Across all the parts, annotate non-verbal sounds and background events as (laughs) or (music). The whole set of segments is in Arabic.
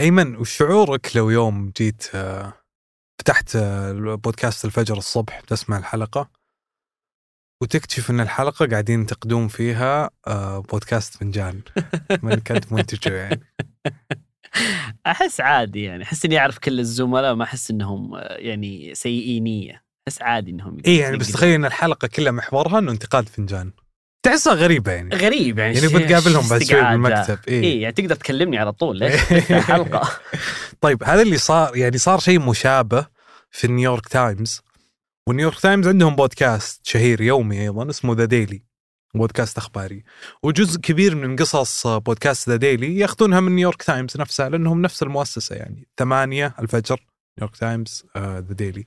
أيمن وش شعورك لو يوم جيت آه، فتحت آه، بودكاست الفجر الصبح تسمع الحلقة؟ وتكتشف إن الحلقة قاعدين ينتقدون فيها آه، بودكاست فنجان. (laughs) من كانت منتجه يعني. أحس عادي يعني. أحس إني أعرف كل الزملاء ما أحس إنهم يعني سيئي نيه أحس عادي إنهم اي يعني بس تخيل إن الحلقة كلها محورها إنه انتقاد فنجان. تحسها غريبة يعني. غريب يعني يعني بتقابلهم بعد شوي استقعاد بالمكتب اي اي يعني تقدر تكلمني على طول ليش (laughs) حلقه (laughs) طيب هذا اللي صار يعني صار شيء مشابه في نيويورك تايمز. والنيويورك تايمز عندهم بودكاست شهير يومي أيضا اسمه The Daily بودكاست أخباري. وجزء كبير من قصص بودكاست The Daily ياخذونها من نيويورك تايمز نفسها لأنهم نفس المؤسسة يعني. ثمانية الفجر نيويورك تايمز The Daily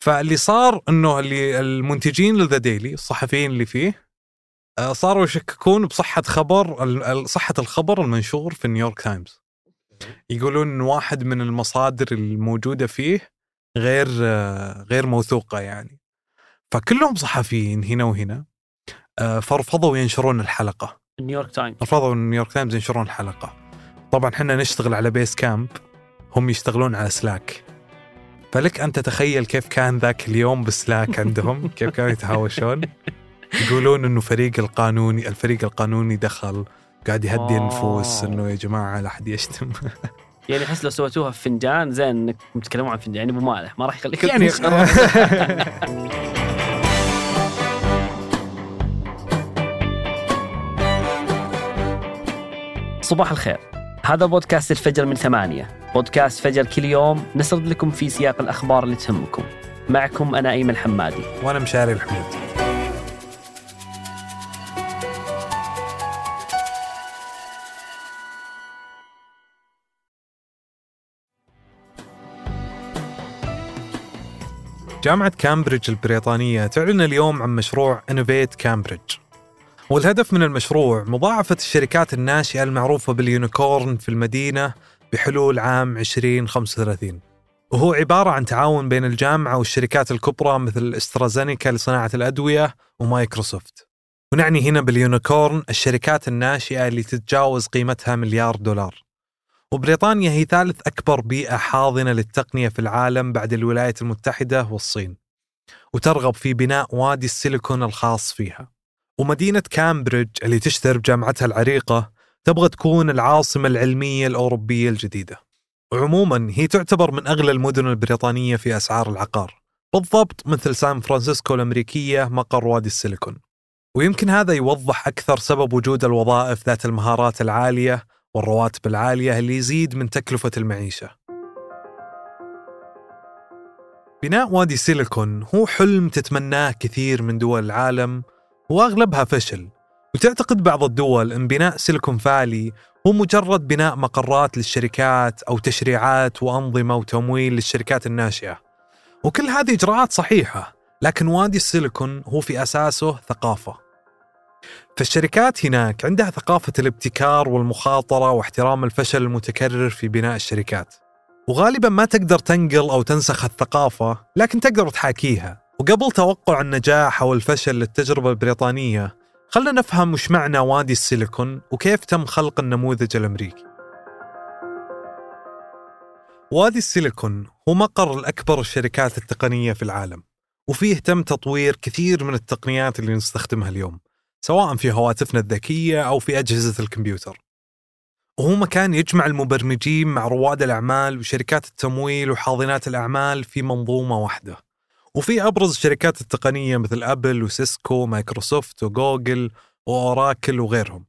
فاللي صار إنه اللي المنتجين ل The Daily الصحفيين اللي فيه آه، صاروا يشككون بصحة خبر صحة الخبر المنشور في نيويورك تايمز يقولون واحد من المصادر الموجودة فيه غير آه، غير موثوقة يعني. فكلهم صحفيين هنا وهنا آه، فرفضوا ينشرون الحلقة. نيويورك تايمز رفضوا ان نيويورك تايمز ينشرون الحلقة. طبعا إحنا نشتغل على Basecamp هم يشتغلون على Slack فلك أن تتخيل كيف كان ذاك اليوم ب Slack عندهم كيف كانوا يتهاوشون. (laughs) يقولون إنه فريق القانوني الفريق القانوني دخل قاعد يهدي واو. النفوس إنه يا جماعة لا أحد يشتم. (laughs) يعني احس لو سويتوها في فنجان زين انكم تتكلمون عن فنجان يعني أبو مالح ما راح يخليك. يعني. (laughs) صباح الخير. هذا بودكاست الفجر من ثمانية. بودكاست فجر كل يوم نسرد لكم في سياق الأخبار اللي تهمكم. معكم أنا أيمن حمادي. وأنا مشاري الحمود جامعة كامبريدج البريطانية تعلن اليوم عن مشروع Innovate Cambridge والهدف من المشروع مضاعفة الشركات الناشئة المعروفة بال unicorn في المدينة بحلول عام 2035 وهو عبارة عن تعاون بين الجامعة والشركات الكبرى مثل استرازينيكا لصناعة الأدوية ومايكروسوفت. ونعني هنا بال unicorn الشركات الناشئة اللي تتجاوز قيمتها مليار دولار. وبريطانيا هي ثالث أكبر بيئة حاضنة للتقنية في العالم بعد الولايات المتحدة والصين وترغب في بناء وادي السيليكون الخاص فيها. ومدينة كامبريدج اللي تشتهر بجامعتها العريقة تبغى تكون العاصمة العلمية الأوروبية الجديدة. وعموما هي تعتبر من أغلى المدن البريطانية في أسعار العقار بالضبط مثل سان فرانسيسكو الأمريكية مقر وادي السيليكون. ويمكن هذا يوضح أكثر سبب وجود الوظائف ذات المهارات العالية والرواتب العالية اللي يزيد من تكلفة المعيشة. بناء وادي سيليكون هو حلم تتمناه كثير من دول العالم وأغلبها فشل. وتعتقد بعض الدول أن بناء سيليكون فالي هو مجرد بناء مقرات للشركات أو تشريعات وأنظمة وتمويل للشركات الناشئة. وكل هذه إجراءات صحيحة لكن وادي السيليكون هو في أساسه ثقافة. فالشركات هناك عندها ثقافة الابتكار والمخاطرة واحترام الفشل المتكرر في بناء الشركات. وغالبا ما تقدر تنقل أو تنسخ الثقافة لكن تقدر تحاكيها. وقبل توقع النجاح أو الفشل للتجربة البريطانية خلنا نفهم وش معنى وادي السيليكون وكيف تم خلق النموذج الأمريكي. وادي السيليكون هو مقر الأكبر الشركات التقنية في العالم وفيه تم تطوير كثير من التقنيات اللي نستخدمها اليوم. سواء في هواتفنا الذكية أو في أجهزة الكمبيوتر. وهو مكان يجمع المبرمجين مع رواد الأعمال وشركات التمويل وحاضنات الأعمال في منظومة واحدة. وفي أبرز الشركات التقنية مثل أبل وسيسكو مايكروسوفت وجوجل وأوراكل وغيرهم.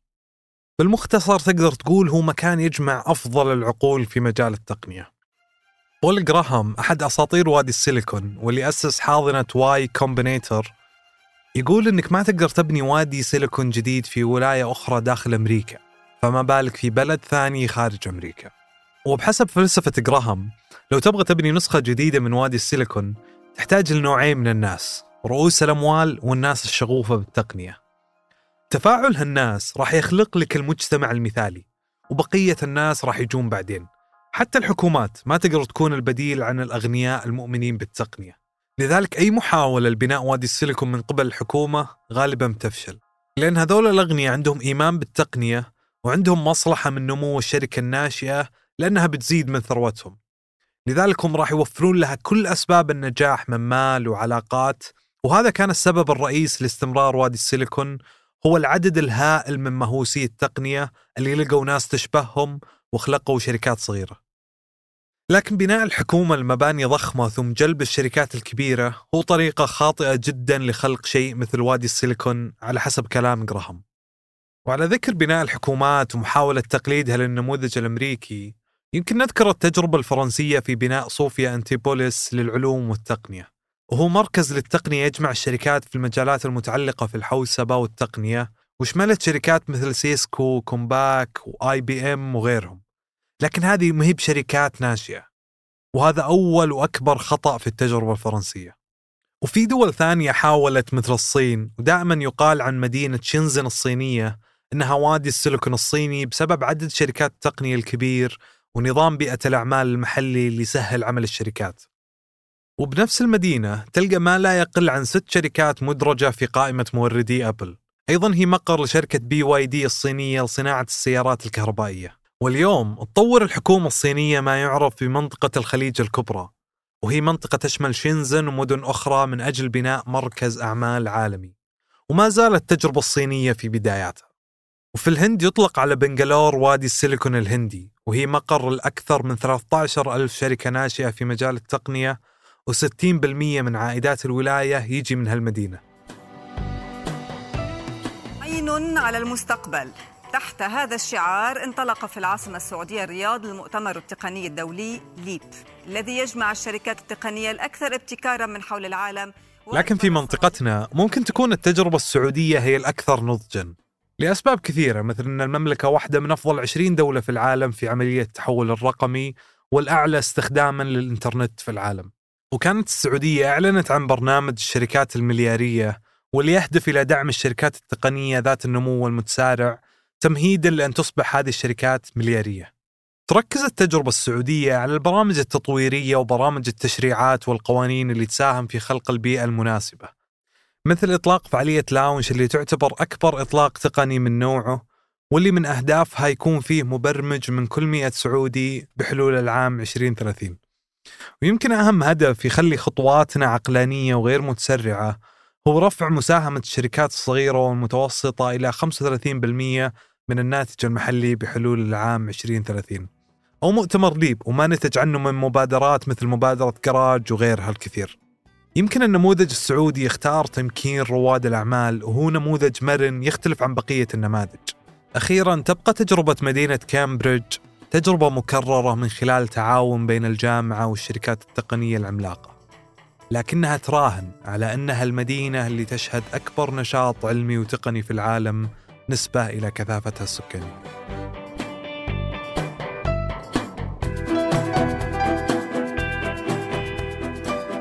بالمختصر تقدر تقول هو مكان يجمع أفضل العقول في مجال التقنية. بول جراهام أحد أساطير وادي السيليكون واللي أسس حاضنة Y Combinator يقول إنك ما تقدر تبني وادي سيليكون جديد في ولاية أخرى داخل أمريكا فما بالك في بلد ثاني خارج أمريكا. وبحسب فلسفة جراهام لو تبغى تبني نسخة جديدة من وادي السيليكون تحتاج لنوعين من الناس رؤوس الأموال والناس الشغوفة بالتقنية. تفاعل هالناس راح يخلق لك المجتمع المثالي وبقية الناس راح يجون بعدين. حتى الحكومات ما تقدر تكون البديل عن الأغنياء المؤمنين بالتقنية. لذلك أي محاولة لبناء وادي السيليكون من قبل الحكومة غالبا بتفشل. لأن هذول الأغنياء عندهم إيمان بالتقنية وعندهم مصلحة من نمو الشركة الناشئة لأنها بتزيد من ثروتهم. لذلك هم راح يوفرون لها كل أسباب النجاح من مال وعلاقات وهذا كان السبب الرئيس لاستمرار وادي السيليكون هو العدد الهائل من مهووسي التقنية اللي لقوا ناس تشبههم وخلقوا شركات صغيرة. لكن بناء الحكومة المباني ضخمة ثم جلب الشركات الكبيرة هو طريقة خاطئة جدا لخلق شيء مثل وادي السيليكون على حسب كلام جراهام. وعلى ذكر بناء الحكومات ومحاولة تقليدها للنموذج الأمريكي يمكن نذكر التجربة الفرنسية في بناء صوفيا أنتيبوليس للعلوم والتقنية. وهو مركز للتقنية يجمع الشركات في المجالات المتعلقة في الحوسبة والتقنية وشملت شركات مثل سيسكو كومباك و IBM وغيرهم. لكن هذه ما هي بشركات ناشئة. وهذا أول وأكبر خطأ في التجربة الفرنسية. وفي دول ثانية حاولت مثل الصين ودائما يقال عن مدينة شنزن الصينية إنها وادي السيليكون الصيني بسبب عدد شركات التقنية الكبير ونظام بيئة الأعمال المحلي اللي يسهل عمل الشركات. وبنفس المدينة تلقى ما لا يقل عن ست شركات مدرجة في قائمة موردي أبل. أيضا هي مقر لشركة بي واي دي الصينية لصناعة السيارات الكهربائية. واليوم تطور الحكومة الصينية ما يعرف بمنطقة الخليج الكبرى وهي منطقة تشمل شينزن ومدن أخرى من أجل بناء مركز أعمال عالمي وما زالت التجربة الصينية في بداياتها. وفي الهند يطلق على بنغالور وادي السيليكون الهندي وهي مقر الأكثر من 13 ألف شركة ناشئة في مجال التقنية و60% من عائدات الولاية يجي من هالمدينة. عين على المستقبل. تحت هذا الشعار انطلق في العاصمة السعودية الرياض المؤتمر التقني الدولي ليب الذي يجمع الشركات التقنية الأكثر ابتكارا من حول العالم. لكن في منطقتنا ممكن تكون التجربة السعودية هي الأكثر نضجا. لأسباب كثيرة مثل أن المملكة واحدة من أفضل 20 دولة في العالم في عملية التحول الرقمي والأعلى استخداما للإنترنت في العالم. وكانت السعودية أعلنت عن برنامج الشركات المليارية واللي يهدف إلى دعم الشركات التقنية ذات النمو المتسارع تمهيدا لأن تصبح هذه الشركات مليارية. تركز التجربة السعودية على البرامج التطويرية وبرامج التشريعات والقوانين اللي تساهم في خلق البيئة المناسبة مثل إطلاق فعالية لاونش اللي تعتبر أكبر إطلاق تقني من نوعه واللي من أهدافها يكون فيه مبرمج من كل مئة سعودي بحلول العام 2030 ويمكن أهم هدف يخلي خطواتنا عقلانية وغير متسرعة هو رفع مساهمة الشركات الصغيرة والمتوسطة إلى 35% من الناتج المحلي بحلول العام 2030 أو مؤتمر ليب وما نتج عنه من مبادرات مثل مبادرة كراج وغيرها الكثير يمكن النموذج السعودي يختار تمكين رواد الأعمال وهو نموذج مرن يختلف عن بقية النماذج. أخيرا تبقى تجربة مدينة كامبريدج تجربة مكررة من خلال تعاون بين الجامعة والشركات التقنية العملاقة. لكنها تراهن على أنها المدينة اللي تشهد أكبر نشاط علمي وتقني في العالم نسبة إلى كثافتها السكانية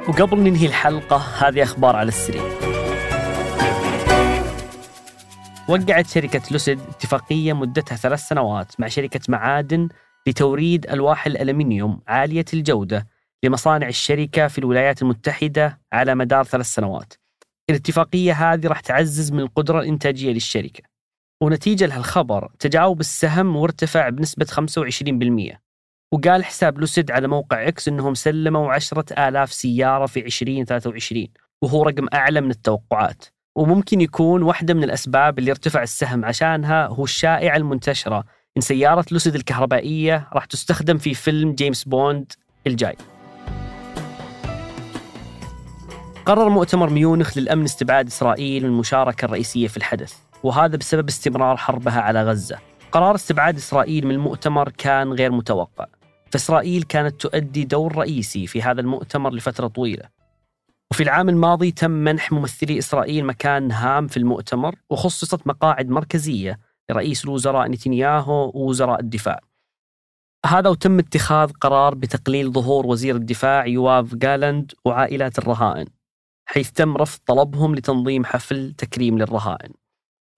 وقبل ننهي الحلقة هذه أخبار على السريع وقعت شركة لوسيد اتفاقية مدتها ثلاث سنوات مع شركة معادن لتوريد ألواح الألمنيوم عالية الجودة لمصانع الشركة في الولايات المتحدة على مدار ثلاث سنوات. الاتفاقية هذه راح تعزز من القدرة الإنتاجية للشركة. ونتيجة لهالخبر تجاوب السهم وارتفع بنسبة 25% وقال حساب لوسيد على موقع إكس إنهم سلموا عشرة آلاف سيارة في 2023 وهو رقم أعلى من التوقعات. وممكن يكون واحدة من الأسباب اللي ارتفع السهم عشانها هو الشائعة المنتشرة إن سيارة لوسيد الكهربائية راح تستخدم في فيلم جيمس بوند الجاي. قرر مؤتمر ميونخ للأمن استبعاد إسرائيل من المشاركة الرئيسية في الحدث. وهذا بسبب استمرار حربها على غزة. قرار استبعاد إسرائيل من المؤتمر كان غير متوقع. فإسرائيل كانت تؤدي دور رئيسي في هذا المؤتمر لفترة طويلة. وفي العام الماضي تم منح ممثلي إسرائيل مكان هام في المؤتمر وخصصت مقاعد مركزية لرئيس الوزراء نتنياهو ووزراء الدفاع. هذا وتم اتخاذ قرار بتقليل ظهور وزير الدفاع يوآف جالاند وعائلات الرهائن حيث تم رفض طلبهم لتنظيم حفل تكريم للرهائن.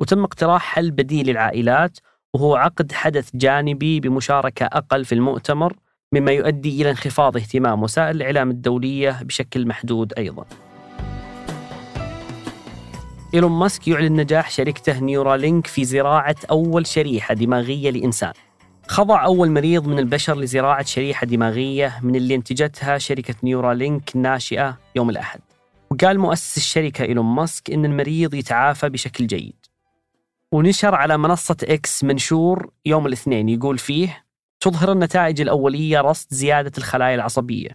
وتم اقتراح حل بديل للعائلات وهو عقد حدث جانبي بمشاركة أقل في المؤتمر مما يؤدي إلى انخفاض اهتمام وسائل الإعلام الدولية بشكل محدود أيضا. إيلون ماسك يعلن نجاح شركته نيورالينك في زراعة أول شريحة دماغية لإنسان. خضع أول مريض من البشر لزراعة شريحة دماغية من اللي انتجتها شركة نيورالينك الناشئة يوم الأحد. وقال مؤسس الشركة إيلون ماسك إن المريض يتعافى بشكل جيد. ونشر على منصة إكس منشور يوم الاثنين يقول فيه تظهر النتائج الأولية رصد زيادة الخلايا العصبية.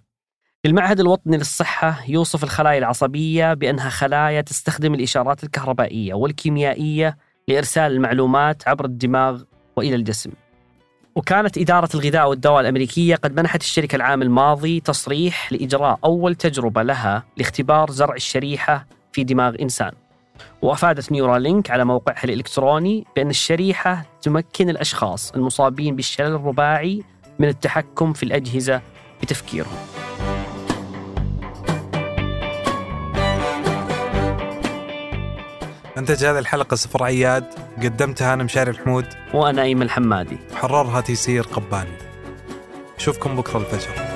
المعهد الوطني للصحة يوصف الخلايا العصبية بأنها خلايا تستخدم الإشارات الكهربائية والكيميائية لإرسال المعلومات عبر الدماغ وإلى الجسم. وكانت إدارة الغذاء والدواء الأمريكية قد منحت الشركة العام الماضي تصريح لإجراء أول تجربة لها لاختبار زرع الشريحة في دماغ إنسان. وأفادت نيورالينك على موقعها الإلكتروني بأن الشريحة تمكن الأشخاص المصابين بالشلل الرباعي من التحكم في الأجهزة بتفكيرهم. أنتج هذه الحلقة سفر عياد قدمتها أنا مشاري الحمود. وأنا أيمن الحمادي. وحررها تيسير قباني. أشوفكم بكرة الفجر.